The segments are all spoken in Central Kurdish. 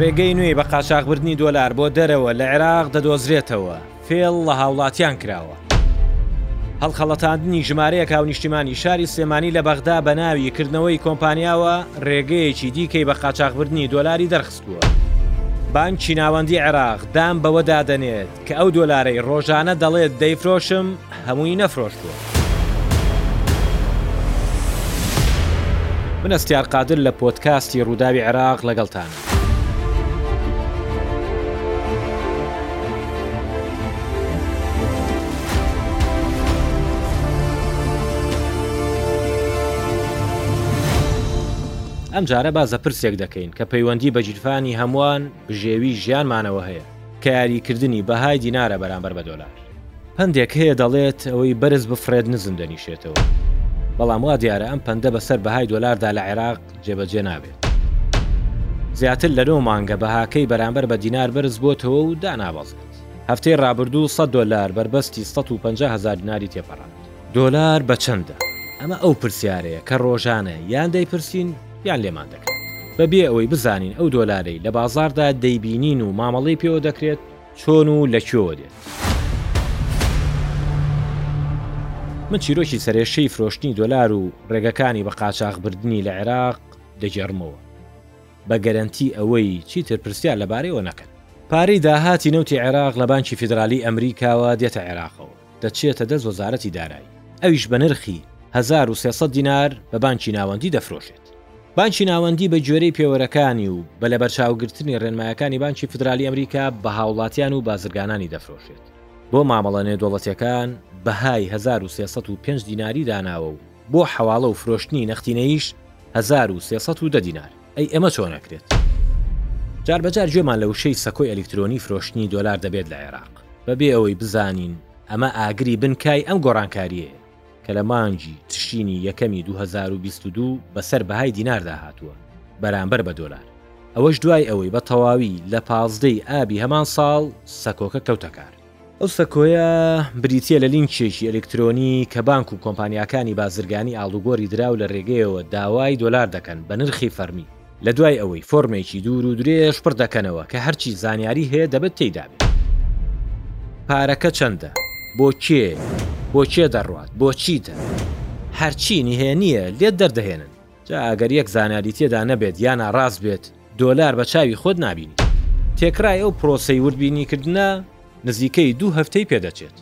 ڕێگەی نوێی بە قاچاخبردنی دۆلار بۆ دەرەوە لە عێراق دەدۆزرێتەوە فێڵ لە هاوڵاتیان کراوە. هەڵخەڵەتاندنی ژمارەیەک هاونیشتیمانی شاری سلێمانی لە بەغدا بە ناوی کردنەوەی کۆمپانیاوە ڕێگەیەکی دیکەی بە قاچاخبردنی دۆلاری دەرخستووە. بانکی ناوەندی عێراق دان بەوەدا دەنێت کە ئەو دۆلارەی ڕۆژانە دەڵێت دەیفرۆشم هەمووی نەفرۆشتووە. من ئەستیار قادر لە پۆدکاستی ڕووداوی عێراق لەگەڵتانم. ئەمجارە باس لە پرسێک دەکەین کە پەیوەندی بە گیرفانی هەمووان بژێوی ژیانمانەوە هەیە، کە یاریکردنی بەهای دینارە بەرامبەر بە دۆلار. پەندێک هەیە دەڵێت ئەوەی بەرز بفڕێت نزم دەنیشێتەوە، بەڵام وا دیارە ئەم پەندە بەسەر بەهای دۆلاردا لە عێراق جێبەجێ نابێت. زیاتر لە نۆ مانگە بەهاکەی بەرامبەر بە دینار بەرز بۆتەوە و دانابەزێت. هەفتەی رابردوو سەد دۆلار بەربەستی سەد و پەنجا هەزار دیناری تێپەڕاند. دۆلار بە چەندە؟ ئەمە ئەو پرسیارەیە کە رۆژانە یان دەیپرسین یان لێمان دەکرێت، بەبێ ئەوەی بزانین ئەو دۆلارەی لە بازاڕدا دەیبینین و مامەڵەی پێوە دەکرێت، چۆن و لە کوێوە دێت؟ من چیرۆکی سەرێشەی فرۆشتنی دۆلار و ڕێگەکانی بە قاچاخ بردنی لە عێراق دەگێڕمەوە بە گەرەنتی ئەوەی چیتر پرسیار لەبارەیەوە نەکەن. پارەی داهاتی نەوتی عێراق لە بانکی فیدرالیی ئەمریکاوە دێتە عێراقەوە. دەچێتە دەست وەزارەتی دارایی، ئەویش بە نرخی هەزار و سێ سەد دینار بە بانکی ناوەندی دەفرۆشێت. بانکی ناوەندی بە گوێرەی پێوەرەکانی و بە لەبەرچاوگرتنی رێنمایەکانی بانکی فیدرالی ئەمریکا بە هاوڵاتیان و بازرگانانی دەفرۆشێت. بۆ مامەڵە نێودەوڵەتیەکان بەهای هەزار و سێ سەد و پێنج دیناری داناوە و بۆ حەواڵە و فرۆشتنی نەختینەییش هەزار و سێ سەد و دە دینار. ئەی ئەمە چۆن ئەکرێت؟ جاربەجار گوێمان لە وشەی سەکۆی ئەلیکترۆنی فرۆشتنی دۆلار دەبێت لە عێراق، بەبێ ئەوەی بزانین ئەمە ئاگری بن کای ئەم گۆڕانکارییەیە کە لە مانگی تشرینی یەکەمی دوو هەزار و بیست و دوو بەسەر بەهای دیناردا هاتووە بەرامبەر بە دۆلار، ئەوەش دوای ئەوەی بە تەواوی لە پازدە ی ئابی هەمان ساڵ سەکۆکە کەوتە کار. ئەو سەکۆیە بریتییە لە لینکێکی ئەلیکترۆنی کە بانک و کۆمپانیاکانی بازرگانی ئاڵوگۆری دراو لە رێگەیەوە داوای دۆلار دەکەن بە نرخی فەرمی، لە دوای ئەوەی فۆرمێکی دوور و درێژ پڕ دەکەنەوە کە هەرچی زانیاری هەیە دەبێت تێیدا بێت پارەکە چەندە؟ بۆ کێ؟ بۆ کێ دەڕوات؟ بۆچیتە؟ هەرچی نهێنییە لێت دەردەهێنن. جا ئەگەر یەک زانیاری تێدا نەبێت یا ناڕاست بێت دۆلار بە چاوی خۆت نابینیت. تێکڕای ئەو پرۆسەی وردبینیکردنە نزیکەی دوو هەفتەی پێدەچێت.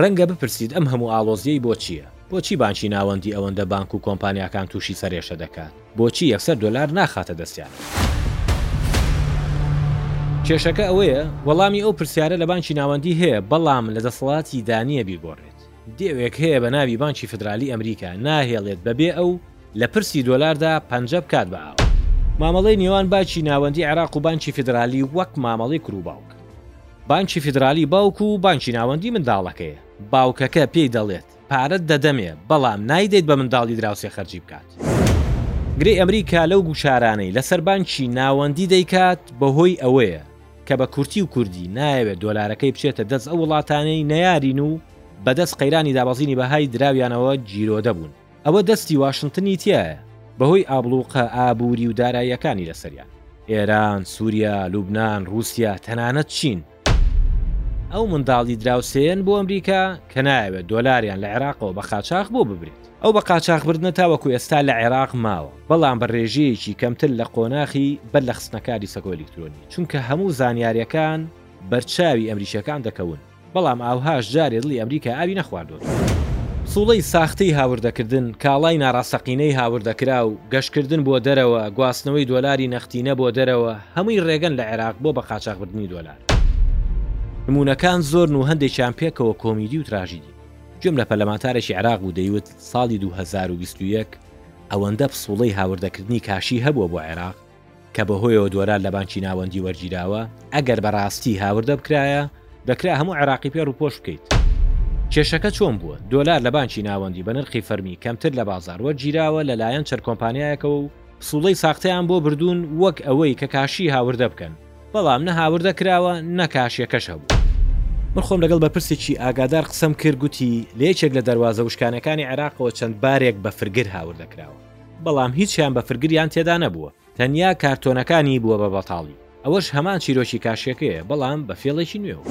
رەنگە بپرسیت ئەم هەموو ئاڵۆزییەی بۆ چییە؟ بۆچی بانکی ناوەندی ئەوەندە بانک و کۆمپانیاکان تووشی سەرئێشە دەکات؟ بۆچی یەکسەر دۆلار ناخاتە دەستیانەوە؟ کێشەکە ئەوەیە وەڵامی ئەو پرسیارە لە بانکی ناوەندی هەیە، بەڵام لە دەسەڵاتیدا نییە بیگۆڕێت. دێوێک هەیە بە ناوی بانکی فیدرالی ئەمریکا ناهێڵێت بە بێ ئەو لە پرسی دۆلاردا پەنجە بکات بە ئاو. مامەڵەی نێوان باکی ناوەندی عێراق و بانکی فیدرالی وەک مامەڵەی کور و باوک. بانکی فیدرالی باوک و بانکی ناوەندی منداڵەکەیە. باوکەکە پێی دەڵێت پارەت دەدەمێ بەڵام نایدەیت بە منداڵی دراوسێ خەرجی بکات. گرێی ئەمریکا لەو گوشارانەی لەسەر بانکی ناوەندی دەیکات بەهۆی ئەوەیە، کە بە کورتی و کوردی نایەوێت دۆلارەکەی بچێتە دەست ئەو وڵاتانەی نەیارین و بەدەست قەیرانی دابەزینی بەهای دراویانەوە گیرۆدە بوون، ئەوە دەستی واشنتنی تیایە بەهۆی ئابڵوقە ئابووری و داراییەکانی لەسەریان. ئێران، سوریا، لوبنان، روسیا، تەنانەت چین ئەو منداڵی دراوسێیەن بۆ ئەمریکا کە نایەوێت دۆلاریان لە عێراقەوە بە قاچاخ بۆ ببرێت. ئەو بە قاچاخبردنە تاوەکو ئێستا لە عێراق ماوە، بەڵام بە رێژەیەکی کەمتر لە قۆناخی بەر لە خستنەکاری سەکۆ ئەلیکترۆنی، چونکە هەموو زانیارییەکان بەرچاوی ئەمریکییەکان دەکەون، بەڵام ئاوهاش جارێ دڵی ئەمریکا ئاوی نەخواردۆتەوە. سوڵەی ساختەی هاوردەکردن، کاڵای ناڕاستەقینەی هاوردەکراو، گەشتکردن بۆ دەرەوە، گواستنەوەی دۆلاری نەختینە بۆ دەرەوە، هەمووی رێگەن لە عێراق بۆ بە قاچاخبردنی دۆلار. نموونەکان زۆرن و هەندێکیان پێکەوە کۆمیدی و تراژیدین. گوێم لە پەرلەمانتارێکی عێراق بوو دەیوت ساڵی دوو هەزار و بیست و یەک ئەوەندە پسوڵەی هاوردەکردنی کاشی هەبووە بۆ عێراق کە بەهۆیەوە دۆلار لە بانکی ناوەندی وەرگیراوە ئەگەر بەڕاستی هاوردە بکرایە دەکرا هەموو عێراقی پێ ڕوپۆش بکەیت کێشەکە چۆن بووە دۆلار لە بانکی ناوەندی بە نرخی فەرمی کەمتر لە بازار وەرگیراوە لەلایەن چەر کۆمپانیایەکەوە و پسوڵەی ساختەیان بۆ بردوون وەک ئەوەی کە کاشی هاوردە بکەن بەڵام نە هاوردە کراوە نە کاشیەکەش هەبوو. من خۆم لەگەڵ بەرپرسێکی ئاگادار قسەم کرد گوتی لە یەکێک لە دەروازە وشکانەکانی عێراقەوە چەند بارێک بەفرگر هاوردە کراوە بەڵام هیچیان بەفرگریان تێدا نەبووە تەنیا کارتۆنەکانی بووە بە بەتاڵی ئەوەش هەمان چیرۆکی کاشیەکەیە بەڵام بە فێڵێکی نوێ و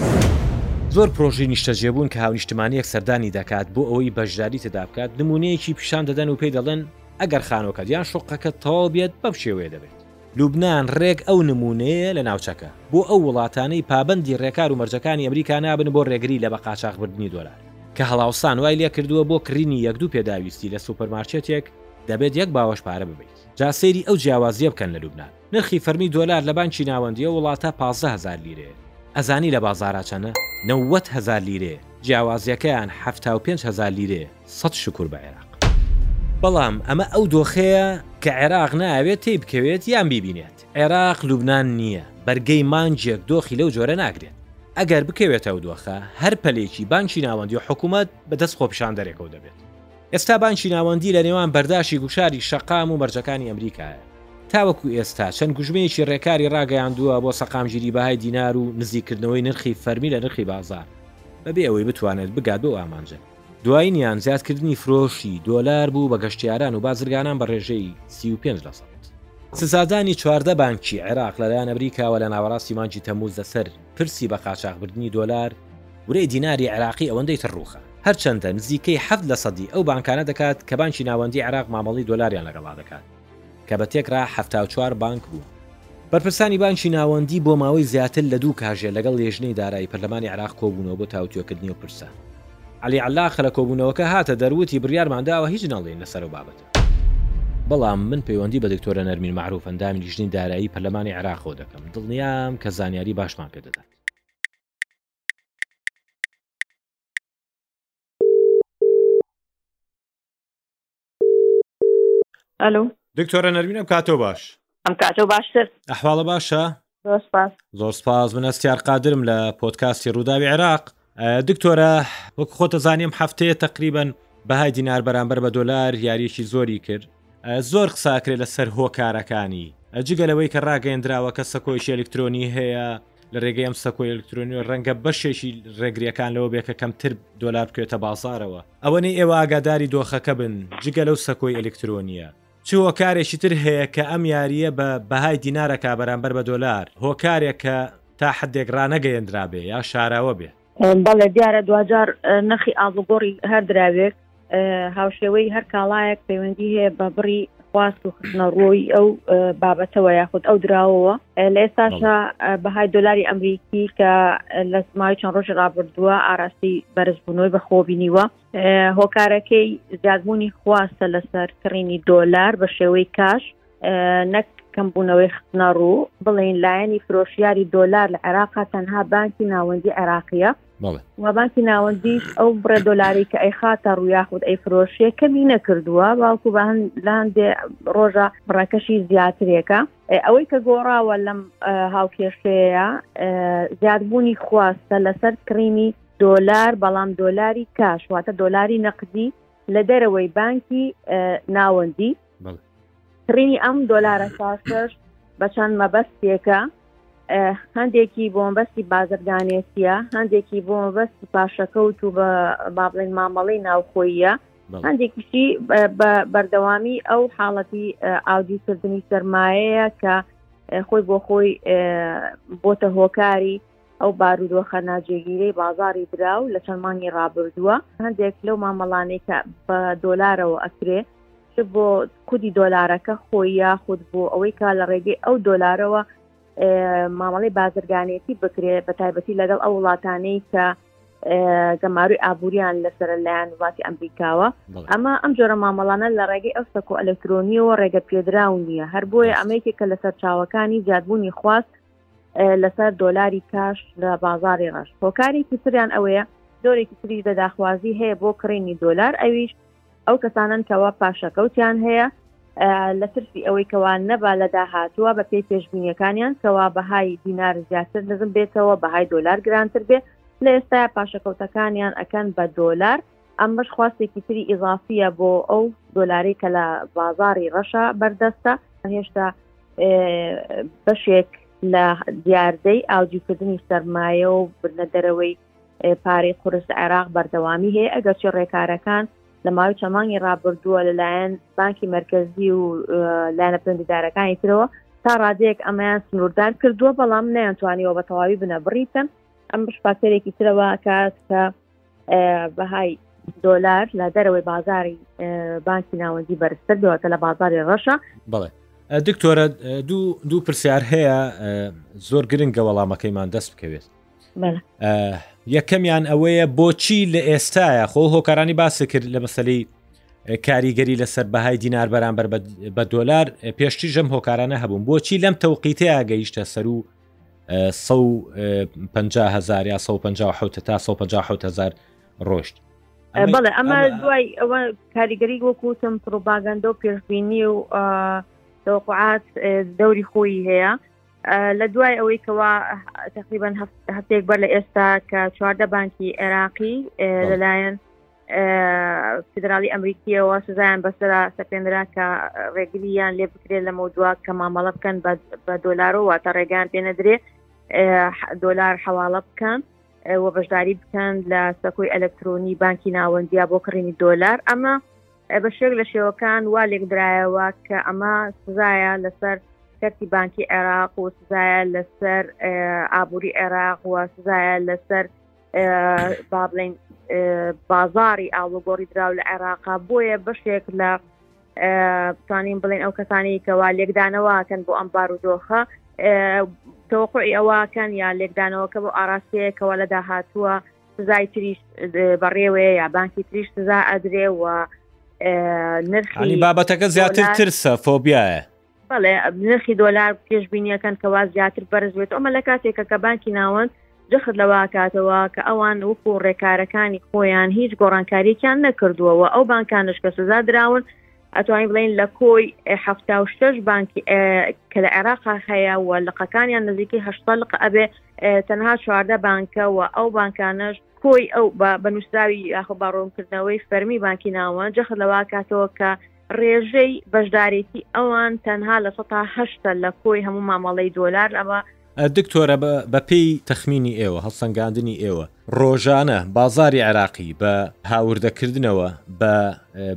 زۆر پرۆژی نیشتەجێبوون کە هاونیشتمانیەک سەردانی دەکات بۆ ئەوەی بەشداری تێدا بکات نمونەیەکی پیشان دەدەن و پێی دەڵێن ئەگەر خانۆکەت یان شوقەکەت تەواو بێت بەم شێوەیە دەبێت لوبنان رێک ئەو نموونەیە لە ناوچەکە، بۆ ئەو وڵاتانەی پابەندی رێکار و مەرجەکانی ئەمریکا نابن بۆ رێگری لە بەقاچاخبردنی دۆلار، کە هەڵاوسان وای لێکردووە بۆ کڕینی یەک دوو پێداویستی لە سوپەرمارکێتێک دەبێت یەک باوەش پارە ببەیت. جا سەیری ئەو جیاوازییە بکەن لە لوبنان، نرخی فەرمی دۆلار لە بانکی ناوەندی ئەو وڵاتە پازدە هەزار لیرەیە، ئەزانی لە بازاڕا چەنە؟ نەوەد هەزار لیرەیە، جیاوازییەکەیان حەفتا و پێنج هەزار لیرەیە. سەد شوکور بە عێراق. بەڵام ئەمە ئەو دۆخەیە کە عێراق نایەوێت تێی بکەوێت یان بیبینێت. عێراق لوبنان نییە، بەرگەی مانگێک دۆخی لەو جۆرە ناگرێت. ئەگەر بکەوێتە ئەو دۆخە، هەر پەلێکی بانکی ناوەندی و حکومەت بە دەست خۆپیشاندەرێکەوە دەبێت. ئێستا بانکی ناوەندی لە نێوان بەرداشی گوشاری شەقام و مەرجەکانی ئەمریکایە. تاوەکو ئێستا چەند گوژمەیەکی رێکاری راگەیاندووە بۆ سەقامگیری بەهای دینار و نزیککردنەوەی نرخی فەرمی لە نرخی بازاڕ، بەبێ ئەوەی بتوانێت بگات بەو ئامانجە. دوایینیان زیادکردنی فرۆشی دۆلار بوو بە گەشتیاران و بازرگانان بە ڕێژەی سی و پێنج لەسەد. سزادانی چواردە بانکی عێراق لەلایەن ئەمریکاوە لە ناوەڕاستی مانگی تەمموز لەسەر پرسی بە قاچاخبردنی دۆلار، ورەی دیناری عێراقی ئەوەندەی تر ڕووخا، هەرچەندە نزیکەی حەفت لەسەدی ئەو بانکانە دەکات کە بانکی ناوەندیی عێراق مامەڵەی دۆلاریان لەگەڵا دەکات. کە بە تێکڕا حەفتا و چوار بانک بوون. بەرپرسانی بانکی ناوەندی بۆ ماوەی زیاتر لە دوو کاژێر لەگەڵ لێژنەی دارایی پەرلەمانی عێراق کۆبوونەوە بۆ تاوتوێکردنی ئەو پرسە. عەلی عەللاق کە لە کۆبوونەوەکە هاتە دەر وتی بڕیارمان داوە هیچ نەڵێین لەسەر ئەو بابەتە. بەڵام من پەیوەندی بە دکتۆرە نەرمین مەعروف ئەندامی لیژنەی دارایی پەرلەمانی عێراقەوە دەکەم، دڵنیام کە زانیاری باشمان پێ دەدات. ئەلو دکتۆرە نەرمینە بکاتەوە باش ئەم کاتەوە باشتر ئەحواڵە باشە زۆر سپاس من ئەستیار قادرم لە پۆتکاستی ڕووداوی عێراق دکتۆرە وەک خۆتە زانیم هەفتەیە تقریبن بەهای دینار بەرامبەر بە دۆلار یاریەکی زۆری کرد زۆر قساکرێ لەسەر هۆکارەکانی ئەجگە لەوەی کە ڕاگەندراوە کە سەکۆیشی ئەلکترۆنی هەیە لە ڕێگەی ئەم سەکۆی ئەلکترۆنی و ڕەنگە بەشێکی ڕێگریەکان لەوە بێ کە کەمتر دۆلار بکوێتە بازارەوە ئەوەنەی ئێوە ئاگاداری دۆخەکە بن، جگە لەو سەکۆی ئەلیکترۆنییە، چ هۆکارێکی تر هەیە کە ئەم یارییە بە بەهای دینارەکە بەرامبەر بە دۆلار، هۆکارێک کە تا حەدێک رانەگەیەندرابێ یا شاراوە بێ؟ بەڵێ، دیارە دواجار نرخی ئاڵوگۆڕی هەر دراوێک، هاوشێوەی هەر کاڵایەک، پەیوەندی هەیە بە بڕی. خواست و خستنە ڕۆی ئەو بابەتەوە یاخود ئەو دراوەوە لە ئێستاشە بەهای دلاری ئەمریکی کە لە سمای چەند ڕۆژی ڕابردووە ئاراستی بەرزبوونەوەی بەخۆبینیوە هۆکارەکەی زیادبوونی خواستە لەسەر کڕینی دۆلار بە شێوەی کاش نەک کەمبوونەوەی خستنە ڕوو بڵین لایەنی فرۆشیاری دۆلار لە عێراقا تەنها بانکی ناوەندی عێراقیە و بانکی ناوەندیش ئەو بڕێ دۆلاری کە ئەیخاتە ڕویاخود ئەی فرۆشیە کەمی نەکردووە باوکو بە هەند لە هەندێ ڕۆژە بڕەکەشی زیاترێکە ئەوەی کە گۆڕاوە لەم هاوکێشەیە زیادبوونی خواستە لەسەر کڕینی دۆلار بەڵام دۆلاری کاش واتە دۆلاری نەقدی لە دەرەوەی بانکی ناوەندی کڕینی ئەم دۆلارە ساستەش بە چەند مەبەستێکە هەندێکی بۆ مەبەستی بازرگانێتیە هەندێکی بۆ مەبەستی پاشەکەوت و بە با بڵێن مامەڵی ناوخۆیە هەندێکیشی بە بەردەوامی ئەو حاڵەتی ئاودیوکردنی سرمایەیە کە خۆی بۆ خۆی بۆتە هۆکاری ئەو بارودۆخە ناجێگیرەی بازاڕی دراو لە چەند مانگی ڕابردووە هەندێک لەو مامەڵانەی کە بە دۆلارەوە ئەکرێ چ بۆ خودی دۆلارەکە خۆی یاخود بۆ ئەوەی کا لە ڕێگەی ئەو دۆلارەوە مامەڵی بازرگانێتی بکرێ بە تایبەتی لەگەڵ ئەو وڵاتانەی کە گەماروی ئابووریان لەسەر لایەن وڵاتی ئەمریکاوە ئەمە ئەم جۆرە مامەڵانە لە ڕێگەی ئەو سەکۆ ئەلکترۆنیەوە ڕێگە پێدراو نییە هەر بۆیە ئەمەیەکێکە لە سەرچاوەکانی زیادبوونی خواست لەسەر دۆلاری کاش لە بازاری ڕەش هۆکارێکی تریان ئەوەیە دۆرێکی تری لە داخوازی هەیە بۆ کڕینی دۆلار ئەویش ئەو کەسانن کەوا پاشەکەوتیان هەیە لە ترسی ئەوەی کەوا نەبا لە داهاتووە بە پێی پێشببینیەکانیان کەوا بەهای دینار زیاتر نزم بێتەوە بەهای دۆلار گرانتر بێ لە ئێستا پاشەکەوتەکانیان ئەکەن بە دۆلار ئەمەش خواستێکی تری ئیزافیە بۆ ئەو دۆلاری کە لە بازاری ڕەشە بەردەستە هێشتا بەشێک لە دیاردەی ئاودیوکردنی سەرمایە و بردە دەرەوەی پارەی قرس عێراق بەردەوامی هەیە ئەگەرچی ڕێکارەکان لە ماوەی چەمانگی ڕابردووە لەلایەن بانکی مرکزی و لایەنە پندیدارەکانی ترەوە تا ڕادەیەک ئەمەیان سنووردار کردووە بەڵام نیانتوانیەوە بە تەواوی بنە بڕیتن ئەم بشپاکەرێکی ترەوە کات کە بەهای دۆلار لە دەرەوەی بازاری بانکی ناوەندی بەرزتر بێتە لە بازاری ڕەشە بڵێ دکتۆرە دوو دوو پرسیار هەیە زۆر گرنگە وەڵامەکەیمان دەست بکەوێت یەکەمیان ئەوەیە بۆچی لە ئێستاە خۆ هۆکارانی باسی کرد لە مەسلەی کاریگەری لەسەر بەهای دینار بەرامبەر بە دۆلار پێشتی ژەم هۆکارانە هەبوون بۆچی لەم تەوقیتەیە گەیشتە سەر و هزار یا 1950 تا 1950 هزار ڕۆشت بەڵێ ئەمە دوای ئەوە کاریگەری وەکوتم پرۆپاگەندە و پێشببینی و دەوقعات دەوری خۆی هەیە لە دوای ئەوەی کەوا تقریبان هەفتێک بەر لە ئێستا کە چواردە بانکی عێراقی لەلایەن فدرالی ئەمریکیەوە سزایان بەسرا سەپێنرا کە ڕێگریان لێ بکرێت لەمە دوا کە مامەڵە بکەن بە دۆلارەوە تا ڕێگان پێ نەدرێ دۆلار حواڵە بکەن و بەشداری بکەن لە سەکۆی ئەلکترۆنی بانکی ناوەندیا بۆ کڕینی دۆلار ئەمە بە شێک لە شێوەکان وا لێکدرایەوە کە ئەمە سزایە لەسەر کەرتی بانکی عێراق و سزایە لەسەر ئابووری عێراق و سزایە لەسەر با بڵین بازاری ئاڵوگۆڕی دراو لە عێراقا بۆیە بەشێک لە توانین بڵێن ئەو کەسانی کەوا لێکدانەوەکەن بۆ ئەم بارودۆخە تەوەقعی ئەوەکەن یا لێکدانەوەکە بۆ ئاراستەیەکەوە لە داهاتووە سزای تریش بەڕێوەیە یا بانکی تریش سزا ئەدرێ و نرخی بابەتەکە زیاتر ترسە فۆبیایە بەڵێ نرخی دۆلار پێشببینیەکەن کەوا زیاتر بەرز بێت ئەمە لە کاتێکە کە بانکی ناوەند جەخت لەواکاتەوە کە ئەوان وەکو ڕێکارەکانی خۆیان هیچ گۆڕانکاریەکیان نەکردووەوە ئەو بانکانش کە سزا دراون ئەتوانین بڵین لە کۆی هەفتا و شش بانکی کە لە عێراق هەیە و لقەکانیان نزیکی هەشتا لق ئەبێ تەنها چواردە بانکە و ئەو بانکانش کۆی ئەو بە نووسراوی یاخۆ باڕۆنکردنەوەی فەرمی بانکی ناوە جەخت لەواکاتەوە کە ڕێژەی بەشدارێتی ئەوان تەنها لە سەتا هەشتە لە کۆی هەموو مامەڵەی دۆلار ئەمە. دکتۆرە بە پێی تەخمینی ئێوە هەڵسەنگاندنی ئێوە ڕۆژانە بازاری عێراقی بە هاوردە کردنەوە بە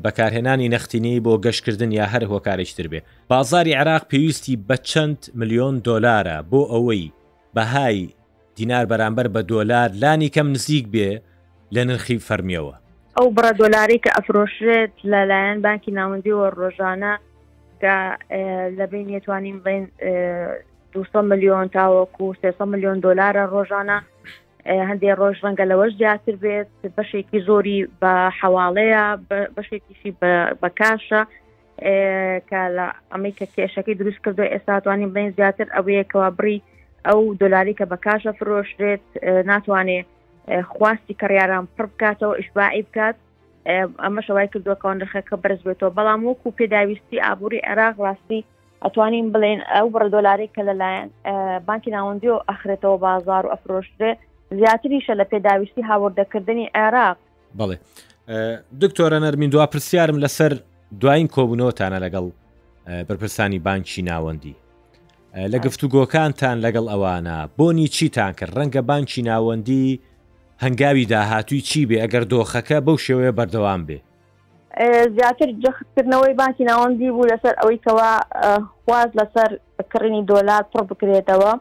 بەکارهێنانی نەختینی بۆ گەشتکردن یا هەر هۆکارێکی تر بێ بازاری عێراق پێویستی بە چەند ملیۆن دۆلارە بۆ ئەوەی بەهای دینار بەرامبەر بە دۆلار لانی کەم نزیک بێ لە نرخی فەرمیەوە. ئەو بڕە دۆلاری کە ئەفرۆشرێت لە لایەن بانکی ناوەندیەوە ڕۆژانە کە لە بینێ توانین بڵێن 200 ملیۆن تاوەکو 300 ملیۆن دۆلارە ڕۆژانە هەندێک ڕۆژ ڕەنگە لەوەش زیاتر بێت بەشێکی زۆری بە حواڵەیە بەشێکیشی بە کاشە کە لە ئەمەی کە کێشەکەی دروست کردو ئێستا توانین بڵێن زیاتر ئەوەیەکەوە بڕی ئەو دۆلاری کە بە کاشە فرۆشرێت ناتوانێت خواستی کڕیاران پڕ بکاتەوە ئیشباعی بکات ئەمەشەوای کردوەکەەوە نرخەکە بەرز بێتەوە بەڵام وەکو پێداویستی ئابووری عێراق ڕاستی ئەتوانین بڵێن ئەو بڕە دۆلاری کە لەلایەن بانکی ناوەندی و ئەخرێتەوە بازار و ئەفرۆشتێ زیاتریشە لە پێداویستی هاوردەکردنی عێراق بەڵێ دکتۆرە نەرمین دوا پرسیارم لەسەر دوایین کۆبوونەوەتانە لەگەڵ بەرپرسانی بانکی ناوەندی لە گفتوگۆکانتان لەگەڵ ئەوانە بۆنی چیتان کرد ڕەنگە بانکی ناوەندی هەنگاوی داهاتووی چی بێ ئەگەر دۆخەکە بەو شێوەیە بەردەوام بێ زیاتر جەختکردنەوەی بانکی ناوەندی بوو لەسەر ئەوەی کەوا خواز لەسەر کڕینی دۆلار پڕ بکرێتەوە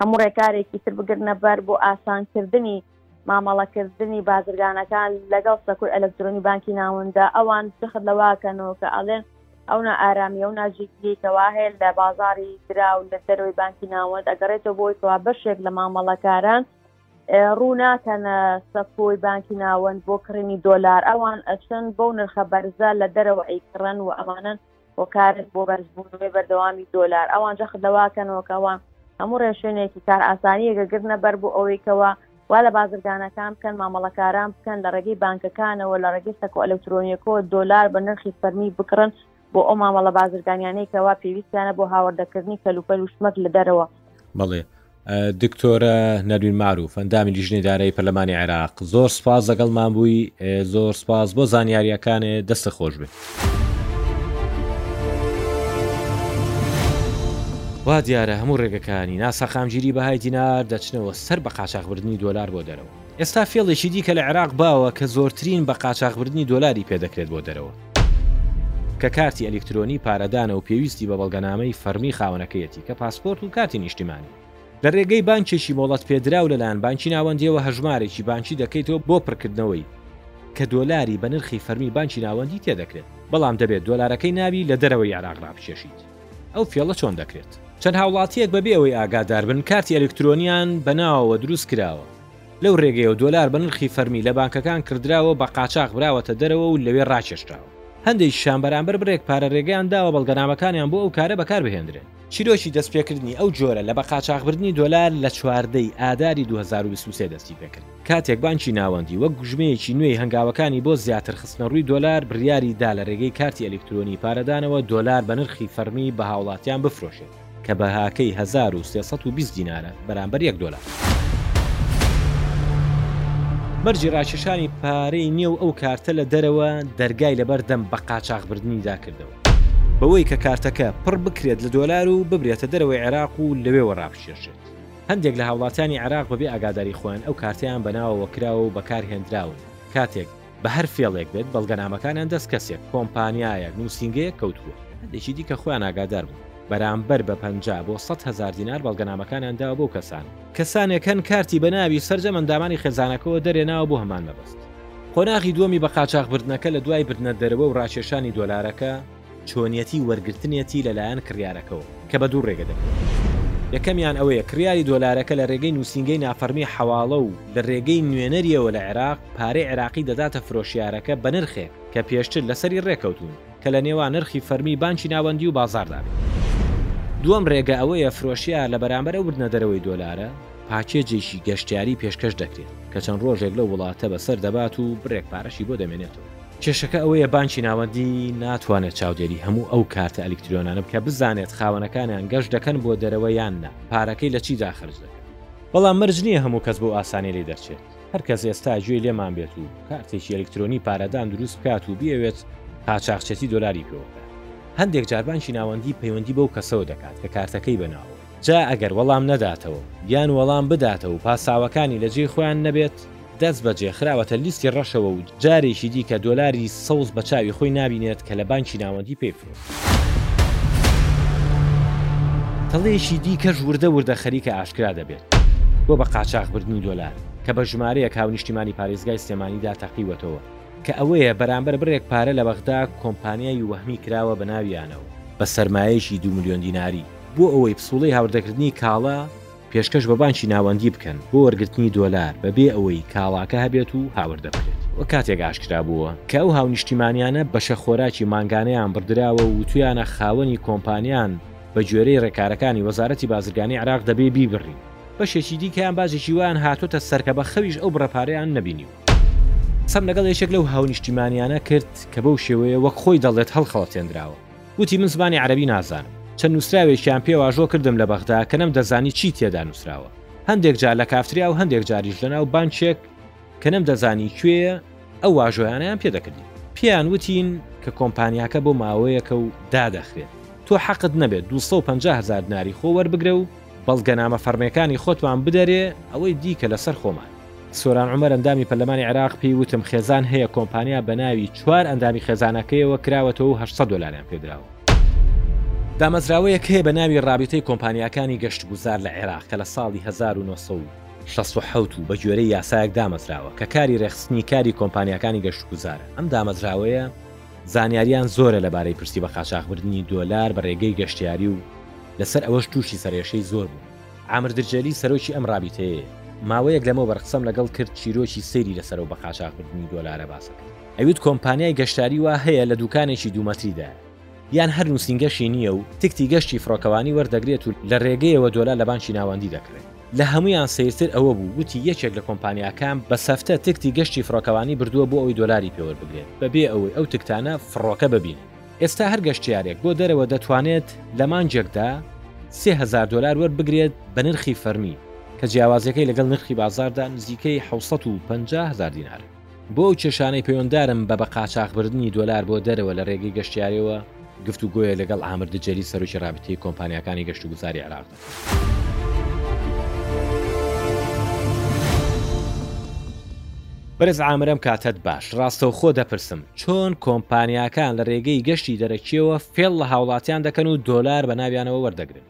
هەموو ڕێکارێکی تر بگرنە بەر بۆ ئاسانکردنی مامەڵەکردنی بازرگانەکان لەگەڵ سەکۆی ئەلکترۆنی بانکی ناوندا ئەوان جەخت لەواکەنەوە کە ئەڵێن ئەو نائارامی و ناجیگیری کەوا هەیە لە بازاری دراو لە دەروی بانکی ناوەند ئەگەڕێتەوە بۆی کەوا بەشێک لە مامەڵەکاران ڕووناکەنە سەکۆی بانکی ناوەند بۆ کڕینی دۆلار ئەوان ئەچن بۆ نرخە بەرزە لە دەرەوە ئەیکڕن و ئەمانن هۆکارن بۆ بەرزبوونەوەی بەردەوامی دۆلار ئەوان جەخت لەواکەنەوەکەوە هەموو ڕێشوێنێکی کار ئاسانیەکە گرنە بەر بۆ ئەوەیکەوە وا لە بازرگانەکان بکەن مامەڵەکاران بکەن لە ڕێگەی بانکەکانەوە لە ڕێگەی سەکۆ ئەلکترۆنیەکەوە دۆلار بە نرخی فەرمی بکڕن بۆ ئەو مامەڵە بازرگانیانەی کەوا پێویستیانە بۆ هاوردەکردنی کەلوپەل و شمەک لە دەرەوە بەڵێ دکتۆرە نەروین مەعروف ئەندامی لیژنەی دارایی پەرلەمانی عێراق زۆر سپاس لەگەڵمان بووی زۆر سپاس بۆ زانیاریەکانێ دەستە خۆش بێت. وا دیارە هەموو ڕێگەکانی ناسەقامگیری بەهای دینار دەچنەوە سەر بە قاچاخبردنی دۆلار بۆ دەرەوە ئێستا فێڵێکی دیکە لە عێراق باوە کە زۆرترین بە قاچاخبردنی دۆلاری پێدەکرێت بۆ دەرەوە کە کارتی ئەلیکترۆنی پارەدانە و پێویستی بە بەڵگەنامەی فەرمی خاوەنەکەیەتی کە پاسپۆرت و کارتی نیشتیمانی. لە رێگەی بانکێکی مۆڵەتپێدراو لەلایەن بانکی ناوەندییەوە هەژمارێکی بانکی دەکەیتەوە بۆ پڕکردنەوەی، کە دۆلاری بە نرخی فەرمی بانکی ناوەندی تێدەکرێت، بەڵام دەبێت دۆلارەکەی ناوی لە دەرەوەی عێراق رابکێشیت. ئەو فێڵە چۆن دەکرێت؟ چەند هاوڵاتییەک بەبێ ئەوەی ئاگاداربن کارتی ئەلیکترۆنییان بە ناوەوە دروستکراوە، لەو رێگەیەوە دۆلار بە نرخی فەرمی لە بانکەکان کردراوە و بە قاچاخ براوەتە دەرەوە و لەوێ راکێشراوە. هەندێکیشیان بەرامبەر بڕێک پارە رێگەیان داوە بەڵگەنامەکانیان بۆ ئەو کارە بەکاربهێندرێن. چیرۆکی دەستپێکردنی ئەو جۆرە لە بەقاچاخبردنی دۆلار لە چواردە ی ئاداری دوو هەزار و بیست و سێ دەستیپێکرد، کاتێک بانکی ناوەندی وەک گوژمەیەکی نوێی هەنگاوەکانی بۆ زیاتر خستنەڕووی دۆلار بڕیاری دا لە رێگەی کارتی ئەلیکترۆنی پارەدانەوە دۆلار بە نرخی فەرمی بە هاوڵاتیان بفرۆشێت. کە بەهاکەی هەزار و سێ سەد و بیست دینارە بەرامبەر یەک دۆلار. مەرجی ڕاکێشانی پارەی نێو ئەو کارتە لە دەرەوە دەرگای لەبەر دەم بە قاچاخبردنیدا کردەوە. بەوەی کە کارتەکە پڕ بکرێت لە دۆلار و ببرێتە دەرەوەی عێراق و لەوێوە ڕابکێشرێت. هەندێک لە هاوڵاتیانی عێراق بەبێ ئاگاداری خۆیان ئەو کارتەیان بەناوەوە کراوە و بەکارهێندراون کاتێک بە هەر فێڵێک بێت بەڵگەنامەکانیان دەست کەسێک، کۆمپانیایەک، نووسینگەیەک کەوتبووە. هەندێکی دیکە خۆیان ئاگادار بوون، بەرامبەر بە پەنجا بۆ سەد هەزار دینار بەڵگەنامەکانیان داوە بەو کەسانە. کەسانێک هەن کارتی بە ناوی سەرجەم ئەندامانی خێزانەکەوە دەرهێناوە بۆ هەمان مەبەست. قۆناغی دووەمی بە قاچاخبردنەکە لە دوای بردنەدەرەوە و راکێشانی دۆلارەکە، چۆنیەتی وەرگرتنێتی لە لایەن کڕیارەکەوە کە بە دوو ڕێگە دەکرێت یەکەمیان ئەوەیە کڕیاری دۆلارەکە لە رێگەی نووسینگەی نافەرمی حەواڵە و لە رێگەی نوێنەریەوە لە عێراق پارەی عێراقی دەداتە فرۆشیارەکە بە نرخێک کە پێشتر لەسەری رێکەوتوون کە لە نێوان نرخی فەرمی بانکی ناوەندی و بازاڕدا بێت. دووەم رێگە ئەوەیە فرۆشیار لە بەرامبەر ئەو بردنە دەرەوەی دۆلارە پاکێجێکی گەشتیاری پێشکەش دەکرێت کە چەند رۆژێک لەو وڵاتە بەسەر دەبات و بڕێک پارەشی بۆ دەمێنێتەوە. کێشەکە ئەوەیە بانکی ناوەندی ناتوانێت چاودێری هەموو ئەو کارتە ئەلیکتریۆنانە بکە بزانێت خاوەنەکانیان گەشت دەکەن بۆ دەرەوە یان نا پارەکەی لە چی داخرج دەکەن. بەڵام مەرج نییە هەموو کەس بەو ئاسانی لی دەرچێت. هەر کەس ئێستا گوێی لێمان بێت و کارتێکی ئەلیکترۆنی پارەدان دروست بکات و بیەوێت قاچاخچێتی دۆلاری پێوە بکات. هەندێک جار بانکی ناوەندی پەیوەندی بەو کەسەوە دەکات کە کارتەکەی بە ناوە. جا ئەگەر وەڵام نەداتەوە یان وەڵام بداتەوە و پاساوەکانی لە جێی خۆیان نەبێت، دەستبەجێ خراوەتە لیستی ڕەشەوە و جارێکی دیکە دۆلاری سەوز بە چاوی خۆی نابینێت کە لە بانکی ناوەندی پێی فرۆشت. تەڵەیەکی دیکەش وردە وردە خەریکە ئاشکرا دەبێت بۆ بە قاچاخ بردنی دۆلار کە بە ژمارەیەک هاونیشتیمانی پارێزگای سلێمانیدا تەقیوەتەوە کە ئەوەیە بەرامبەر بڕێک پارە لە بەغدا کۆمپانیای وەهمی کراوە بە ناویانەوە بە سەرمایەیەکی دوو ملیۆن دیناری. بۆ ئەوەی پسوڵەی هاوردەکردنی کاڵا پێشکەش بە بانکی ناوەندی بکەن بۆ وەرگرتنی دۆلار بەبێ ئەوەی کاڵاکە هەبێت و هاوردە بکرێت و کاتێک ئاشکرا بووە کە ئەو هاونیشتیمانیانە بەشە خۆراکی مانگانەیان بڕدراوە و وتویانە خاوەنی کۆمپانیان بە گوێرەی ڕێکارەکانی وەزارەتی بازرگانی عێراق دەبێ بیبڕین بەشێکی دیکەیان باجێکی وایان هاتۆتە سەر کە بە خەویش ئەو بڕە پارەیان نەبینیوە. قسەم لەگەڵ یەکێک لەو هاونیشتیمانیانە کرد کە بەو شێوەیە وەک خۆی دەڵێت هەڵخەڵەتێندراوە، وتی من زمانی عەرەبی نازانم. چەند نووسراوێکیان پێ واژۆ کردم لە بەغدا کە نەمدەزانی چی تێدا نووسراوە. هەندێک جار لە کافتریا و هەندێک جاریش لەناو بانکێک کە نەمدەزانی کوێیە ئەو واژۆیانەیان پێ دەکردین. پێیان وتین کە کۆمپانیاکە بۆ ماوەیەکە و دادەخرێت. تۆ حەقت نەبێت دوو سەد و پەنجا هەزار دناری خۆ وەربگرە و بەڵگەنامە فەڕمییەکانی خۆتمان بدەرێ، ئەوەی دیکە لەسەر خۆمان. سۆران عومەر ئەندامی پەرلەمانی عێراق پێی وتم خێزان هەیە کۆمپانیا بە ناوی چوار ئەندامی خێزانەکەیەوە کراوەتەوە و 800 دۆلاریان پێدراوە. دامەزراوەیەک هەیە بە ناوی رابیتەی کۆمپانیاکانی گەشتگوزار لە عێراق کە لە ساڵی 1967 و بەگوێرەی یاسایەک دامەزراوە کە کاری رێکخستنی کاری کۆمپانیاکانی گەشتگوزارە ئەم دامەزراوەیە زانیاریان زۆرە لەبارەی پرسی بەقاچاخبردنی دۆلار بە رێگەی گەشتیاری و لەسەر ئەوەش تووشی سەرئێشەی زۆر بوون. عامر درجەلی سەرۆکی ئەم رابیتەیەیە، ماوەیەک لەمەوبەر قسەم لەگەڵ کرد چیرۆکی سەیری لەسەر و بەقاچاخ بردنی دۆلارە باسە کرد ئەیوت کۆمپانیای گەشتاری وا هەیە لە دوکانێکی دوو مەتریدایە یان هەر نوسینگەشی نییە و تکتی گەشتی فرۆکەوانی وەردەگرێت و لە رێگەیەوە دۆلار لە بانکی ناوەندی دەکڕێت لە هەمویان سەیرتر ئەوە بوو وتی یەکێک لە کۆمپانیاکان بە سەفتە تکتی گەشتی فرۆکەوانی بردوە بۆ ئەوەی دۆلاری پێ وەربگرێت بەبێ ئەوەی ئەو تکتانە فرۆکە ببینن. ئێستا هەر گەشتیارێک بۆ دەرەوە دەتوانێت لە مانگێکدا سێ هەزار دۆلار وەربگرێت بە نرخی فەرمی، کە جیاوازییەکەی لەگەڵ نرخی بازاڕدا نزیکەی حەوت سەد و پەنجا هەزار دینارە. بۆ ئەو کێشانەی پەیوەندارن بە بە قاچاخبردنی دۆلار بۆ دەرەوە لە رێگەی گەشتیارییەوە، گفتوگۆیە لەگەڵ عامر دجێلی سەرۆکی رابتەی کۆمپانیاکانی گەشتوگوزاری عێراق. بەرێز عامرم کاتەت باش ڕاستەوخۆ دەپرسم چۆن کۆمپانیاکان لە ڕێگەی گەشتی دەرەکیەوە فێڵ لە هاوڵاتیان دەکەن و دۆلار بە ناویانەوە وەردەگرن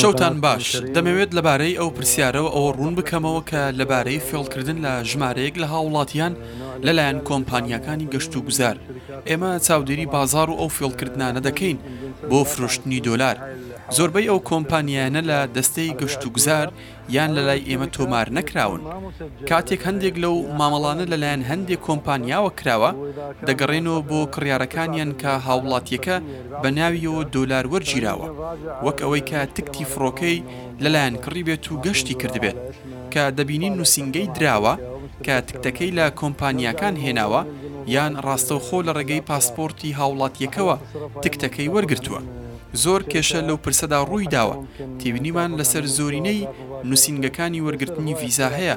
شەوتان باش دەمەوێت لەبارەی ئەو پرسیارەوە ئەوە ڕوون بکەمەوە کە لەبارەی فێڵکردن لە ژمارەیەک لە هاوڵاتیان لەلایەن کۆمپانیاکانی گەشتوگوزار، ئێمە چاودێری بازاڕ و ئەو فێڵکردنانە دەکەین بۆ فرۆشتنی دۆلار، زۆربەی ئەو کۆمپانیایانە لە دەستەی گەشتوگوزار یان لەلای ئێمە تۆمار نەکراون، کاتێک هەندێک لەو مامەڵانە لەلایەن هەندێک کۆمپانیاوە کراوە، دەگەڕێنەوە بۆ کڕیارەکانیان کە هاوڵاتیەکە بەناویەوە دۆلار وەرگیراوە، وەک ئەوەی کە تکتی فڕۆکەی لەلایەن کڕیبێت و گەشتی کردبێت. کە دەبینین نووسینگەی دراوە کە تکتەکەی لە کۆمپانیاکان هێناوە یان ڕاستەوخۆ لە ڕێگەی پاسپۆرتی هاوڵاتیەکەوە تکتەکەی وەرگرتووە زۆر کێشە لەو پرسەدا ڕووی داوە تێبینیمان لەسەر زۆرینەی نووسینگەکانی وەرگرتنی ڤیزا هەیە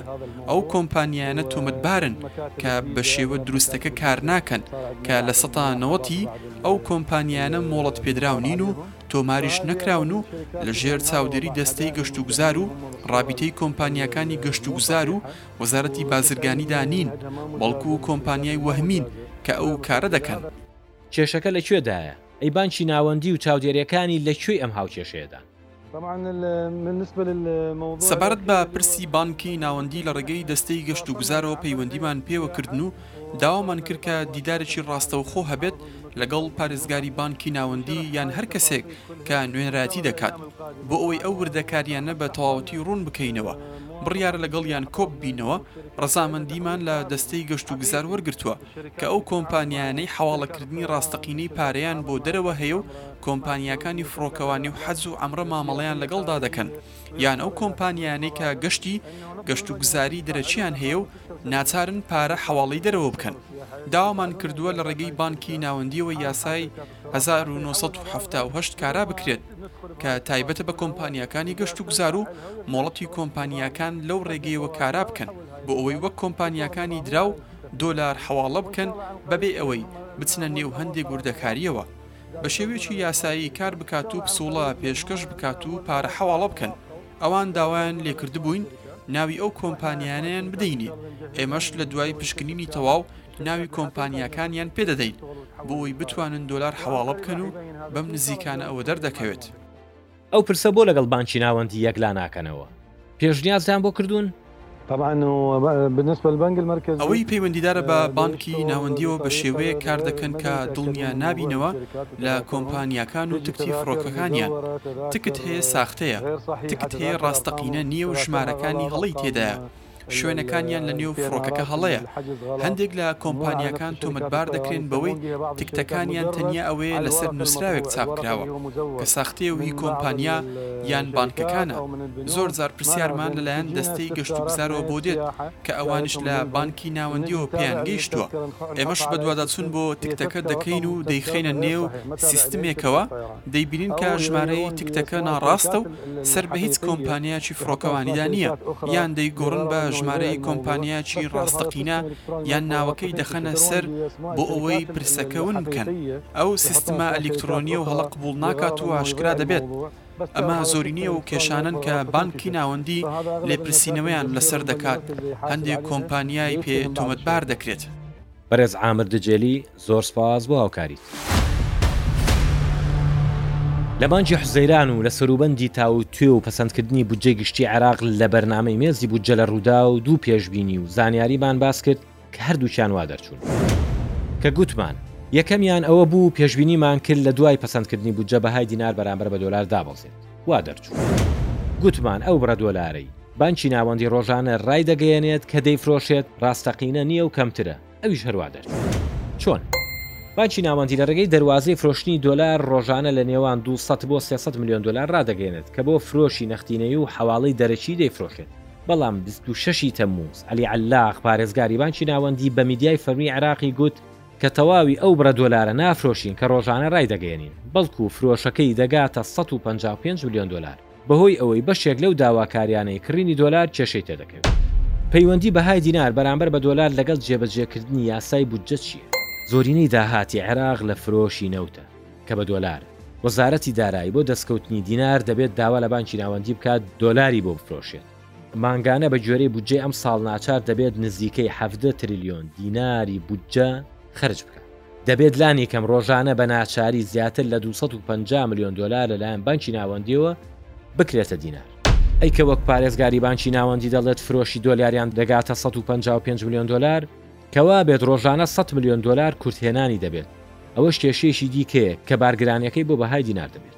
ئەو کۆمپانیایانە تۆمەتبارن کە بە شێوە دروستەکە کارناکەن کە لە سەتا نەوەتی ئەو کۆمپانیانە مۆڵەت پێدراو نین و تۆماریش نەکراون و لە ژێر چاودێری دەستەی گەشتوگوزار و ڕابیتەی کۆمپانیاکانی گەشتوگوزار و وەزارەتی بازرگانیدا نین بەڵکو و کۆمپانیای وەهمین کە ئەو کارە دەکەن. کێشەکە لە کوێدایە؟ ئەی بانکی ناوەندی و چاودێریەکانی لە کوێی ئەم هاوکێشەیەدان؟ سەبارەت بە پرسی بانکی ناوەندی لە ڕێگەی دەستەی گەشتوگوزارەوە پەیوەندیمان پێوە کردن و داوامان کرد کە دیدارێکی ڕاستەوخۆ هەبێت لەگەڵ پارێزگاری بانکی ناوەندی یان هەر کەسێک کە نوێنەرایەتی دەکات بۆ ئەوەی ئەو وردەکاریانە بە تەواوەتی ڕوون بکەینەوە بڕیارە لەگەڵیان کۆپ بینەوە ڕەزامەندیمان لە دەستەی گەشت و گوزار وەرگتووە کە ئەو کۆمپانیانەی حواڵەکردنی ڕاستەقینەی پارەیان بۆ دەرەوە هەیە و کۆمپانیاکانی فڕۆکەوانی و حەج و عەمرە مامەڵەیان لەگەڵدا دەکەن یان ئەو کۆمپانیایانەی کە گەشتی گەشتوگوزاری دەرەکییان هەیە و ناچارن پارە حەواڵەی دەرەوە بکەن داوامان کردووە لە ڕێگەی بانکی ناوەندیەوە یاسای 1970 کارا بکرێت کە تایبەتە بە کۆمپانیاکانی گەشتوگوزار و مۆڵەتی کۆمپانیاکان لەو ڕێگەیەوە کارا بکەن بۆ ئەوەی وەک کۆمپانیاکانی دراو دۆلار حەواڵە بکەن بەبێ ئەوەی بچنە نێو هەندێک وردەکاریەوە بە شێوەیەکی یاسایی کار بکات و پسوڵە پێشکەش بکات و پارە حەواڵە بکەن ئەوان داوایان لێکردبووین ناوی ئەو کۆمپانیانیان بدەینی ئێمەش لە دوای پشکنینی تەواو ناوی کۆمپانیاکانیان پێدەدەین بۆی بتوانن دۆلار حواڵە بکەن و بەم نزیکانە ئەوە دەردەکەوێت ئەو پرسە بۆ لەگەڵ بانکی ناوەندی یەکلا ناکەنەوە؟ پێشنیازتان بۆ کردوون؟ ئەوەی پەیوەندیدارە بە بانکی ناوەندیەوە بە شێوەیەک کار دەکەن کە دڵنیا نابینەوە لە کۆمپانیاکان و تکتی فڕۆکەکانیان تکت هەیە ساختەیە تکت هەیە ڕاستەقینە نیە و ژمارەکانی هەڵەی تێدایە شوێنەکانیان لە نێو فڕۆکەکە هەڵەیە، هەندێک لە کۆمپانیاکان تۆمەتبار دەکرێن بەوەی تکتەکانیان تەنیا ئەوەیە لەسەر نووسراوێک چاپکراوە کە ساختەیە و هی کۆمپانیا یان بانکەکانە، زۆرجار پرسیارمان لەلایەن دەستەی گەشتوگوزارەوە بۆ دێت کە ئەوانیش لە بانکی ناوەندییەوە پێیان گەیشتووە، ئێمەش بەدواداچوون بۆ تکتەکە دەکەین و دەیخەینە نێو سیستمێکەوە، دەیبینین کە ژمارەی تکتەکە ناڕاستە و سەر بە هیچ کۆمپانیایەکی فڕۆکەوانیدا نییە، یان دەیگۆڕن بە ژمارەی کۆمپانیایەکی ڕاستەقینە یان ناوەکەی دەخەنە سەر بۆ ئەوەی پرسەکە ون بکەن. ئەو سیستمە ئەلیکترۆنییە و هەڵە قبوڵ ناکات و ئاشکرا دەبێت. ئەمە زۆرینەی ئەو کێشانەن کە بانکی ناوەندی لێپرسینەوەیان لەسەر دەکات، هەندێک کۆمپانیای پێ تۆمەتبار دەکرێت. بەرێز عامر دجێلی، زۆر سپاس بۆ هاوکاریت. لە مانگی حوزەیران و لە سەروبەندی تاووتوێ و پەسەندکردنی بودجەی گشتی عێراق لە بەرنامەی مێزی بودجە لە رووداو دوو پێشبینی و زانیاریمان باس کرد کە هەردووکیان وا دەرچوون کە گوتمان، یەکەمیان ئەوە بوو پێشبینیمان کرد لە دوای پەسەندکردنی بودجە بەهای دینار بەرامبەر بە دۆلار دابەزێت، وا دەرچوو. گوتمان ئەو بڕە دۆلارەی بانکی ناوەندی رۆژانە رایدەگەیەنێت کە دەیفرۆشێت راستەقینە نییە و کەمترە. ئەویش هەروا دەرچوو. چۆن؟ بانکی ناوەندی لە ڕێگەی دەروازەی فرۆشتنی دۆلار ڕۆژانە لە نێوان دوو سەد بۆ سێ سەد ملیۆن دۆلار ڕادەگەیەنێت کە بۆ فرۆشی نەختینەیی و حەواڵەی دەرەکی دەیفرۆشێت. بەڵام بیست و شەش ی تەمموز، عەلی عەللاق، پارێزگاری بانکی ناوەندی بە میدیای فەرمیی عێراقی گوت کە تەواوی ئەو بڕە دۆلارە نافرۆشین کە ڕۆژانە ڕایدەگەیەنین، بەڵکو فرۆشەکەی دەگاتە سەد و پەنجا و پێنج ملیۆن دۆلار. بەهۆی ئەوەی بەشێک لەو داواکاریانەی کڕینی دۆلار کێشەی تێدەکەوێت. پەیوەندی بەهای دینار بەرامبەر بە دۆلار لەگەڵ جێبەجێکردنی یاسای بودجە چییە؟ زۆرینەی داهاتی عێراق لە فرۆشی نەوتە، کە بە دۆلارە. وەزارەتی دارایی بۆ دەستکەوتنی دینار دەبێت داوا لە بانکی ناوەندی بکات دۆلاری بۆ بفرۆشێت. مانگانە بە گوێرەی بودجەی ئەم ساڵ ناچار دەبێت نزیکەی حەڤدە تریلیۆن دیناری بودجە خەرج بکات. دەبێت لانی کەم ڕۆژانە بە ناچاری زیاتر لە 250 ملیۆن دۆلار لەلایەن بانکی ناوەندیەوە بکرێتە دینار. ئەی کە وەک پارێزگاری بانکی ناوەندی دەڵێت فرۆشی دۆلاریان دەگاتە 155 ملیۆن دۆلار، کەوا بێت ڕۆژانە 100 ملیۆن دۆلار کورتهێنانی دەبێت، ئەوەش کێشەیەکی دیکەیە کە بارگرانیەکەی بۆ بەهای دینار دەبێت.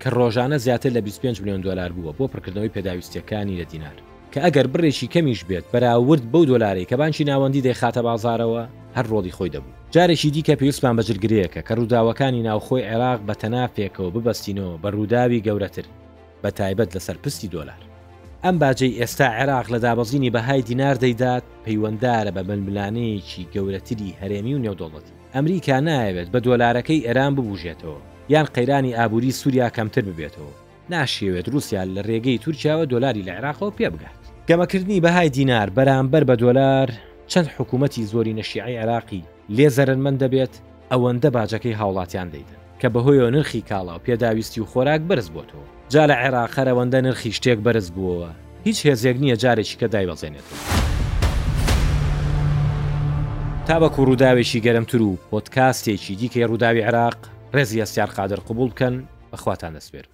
کە ڕۆژانە زیاتر لە 25 ملیۆن دۆلار بووە بۆ پڕکردنەوەی پێداویستییەکانی لە دینار، کە ئەگەر بڕێکی کەمیش بێت بەراورد بەو دۆلارەی کە بانکی ناوەندی دەیخاتە بازاڕەوە هەر ڕۆڵی خۆی دەبوو. جارێکی دیکە پێویستمان بە جلگرەیەکە کە ڕووداوەکانی ناوخۆی عێراق بە تەناف پێکەوە ببەستینەوە بە ڕووداوی گەورەتر بە تایبەت لەسەر پرسی دۆلار. ئەم باجەی ئێستا عێراق لە دابەزینی بەهای دینار دەیدات پەیوەندارە بە ململانێیەکی گەورەتری هەرێمی و نێودەوڵەتی. ئەمریکا نایەوێت بە دۆلارەکەی ئێران ببوژێتەوە یان قەیرانی ئابووری سووریا کەمتر ببێتەوە، ناشیەوێت رووسیا لە رێگەی تورکیاوە دۆلاری لە عێراقەوە پێبگات. گەمەکردنی بەهای دینار بەرامبەر بە دۆلار چەند حکوومەتی زۆرینە شیعەی عێراقی لێ زەرەرمەند دەبێت، ئەوەندە باجەکەی هاوڵاتیان دەیدەن. کە بەهۆیەوە نرخی کاڵا و پێداویستی و خۆراک بەرز بۆتەوە. جا لە عێراق هەر ئەوەندە نرخی شتێک بەرز بووەوە، هیچ هێزێک نییە جارێکیکە دایبەزێنێتەوە. تابەکو رووداوێکی گەرمتر و پۆدکاستێکی دیکەی رووداوی عێراق، رێزی هەستیار قادر قبوڵ بکەن، بەخواتان دەسپێرم.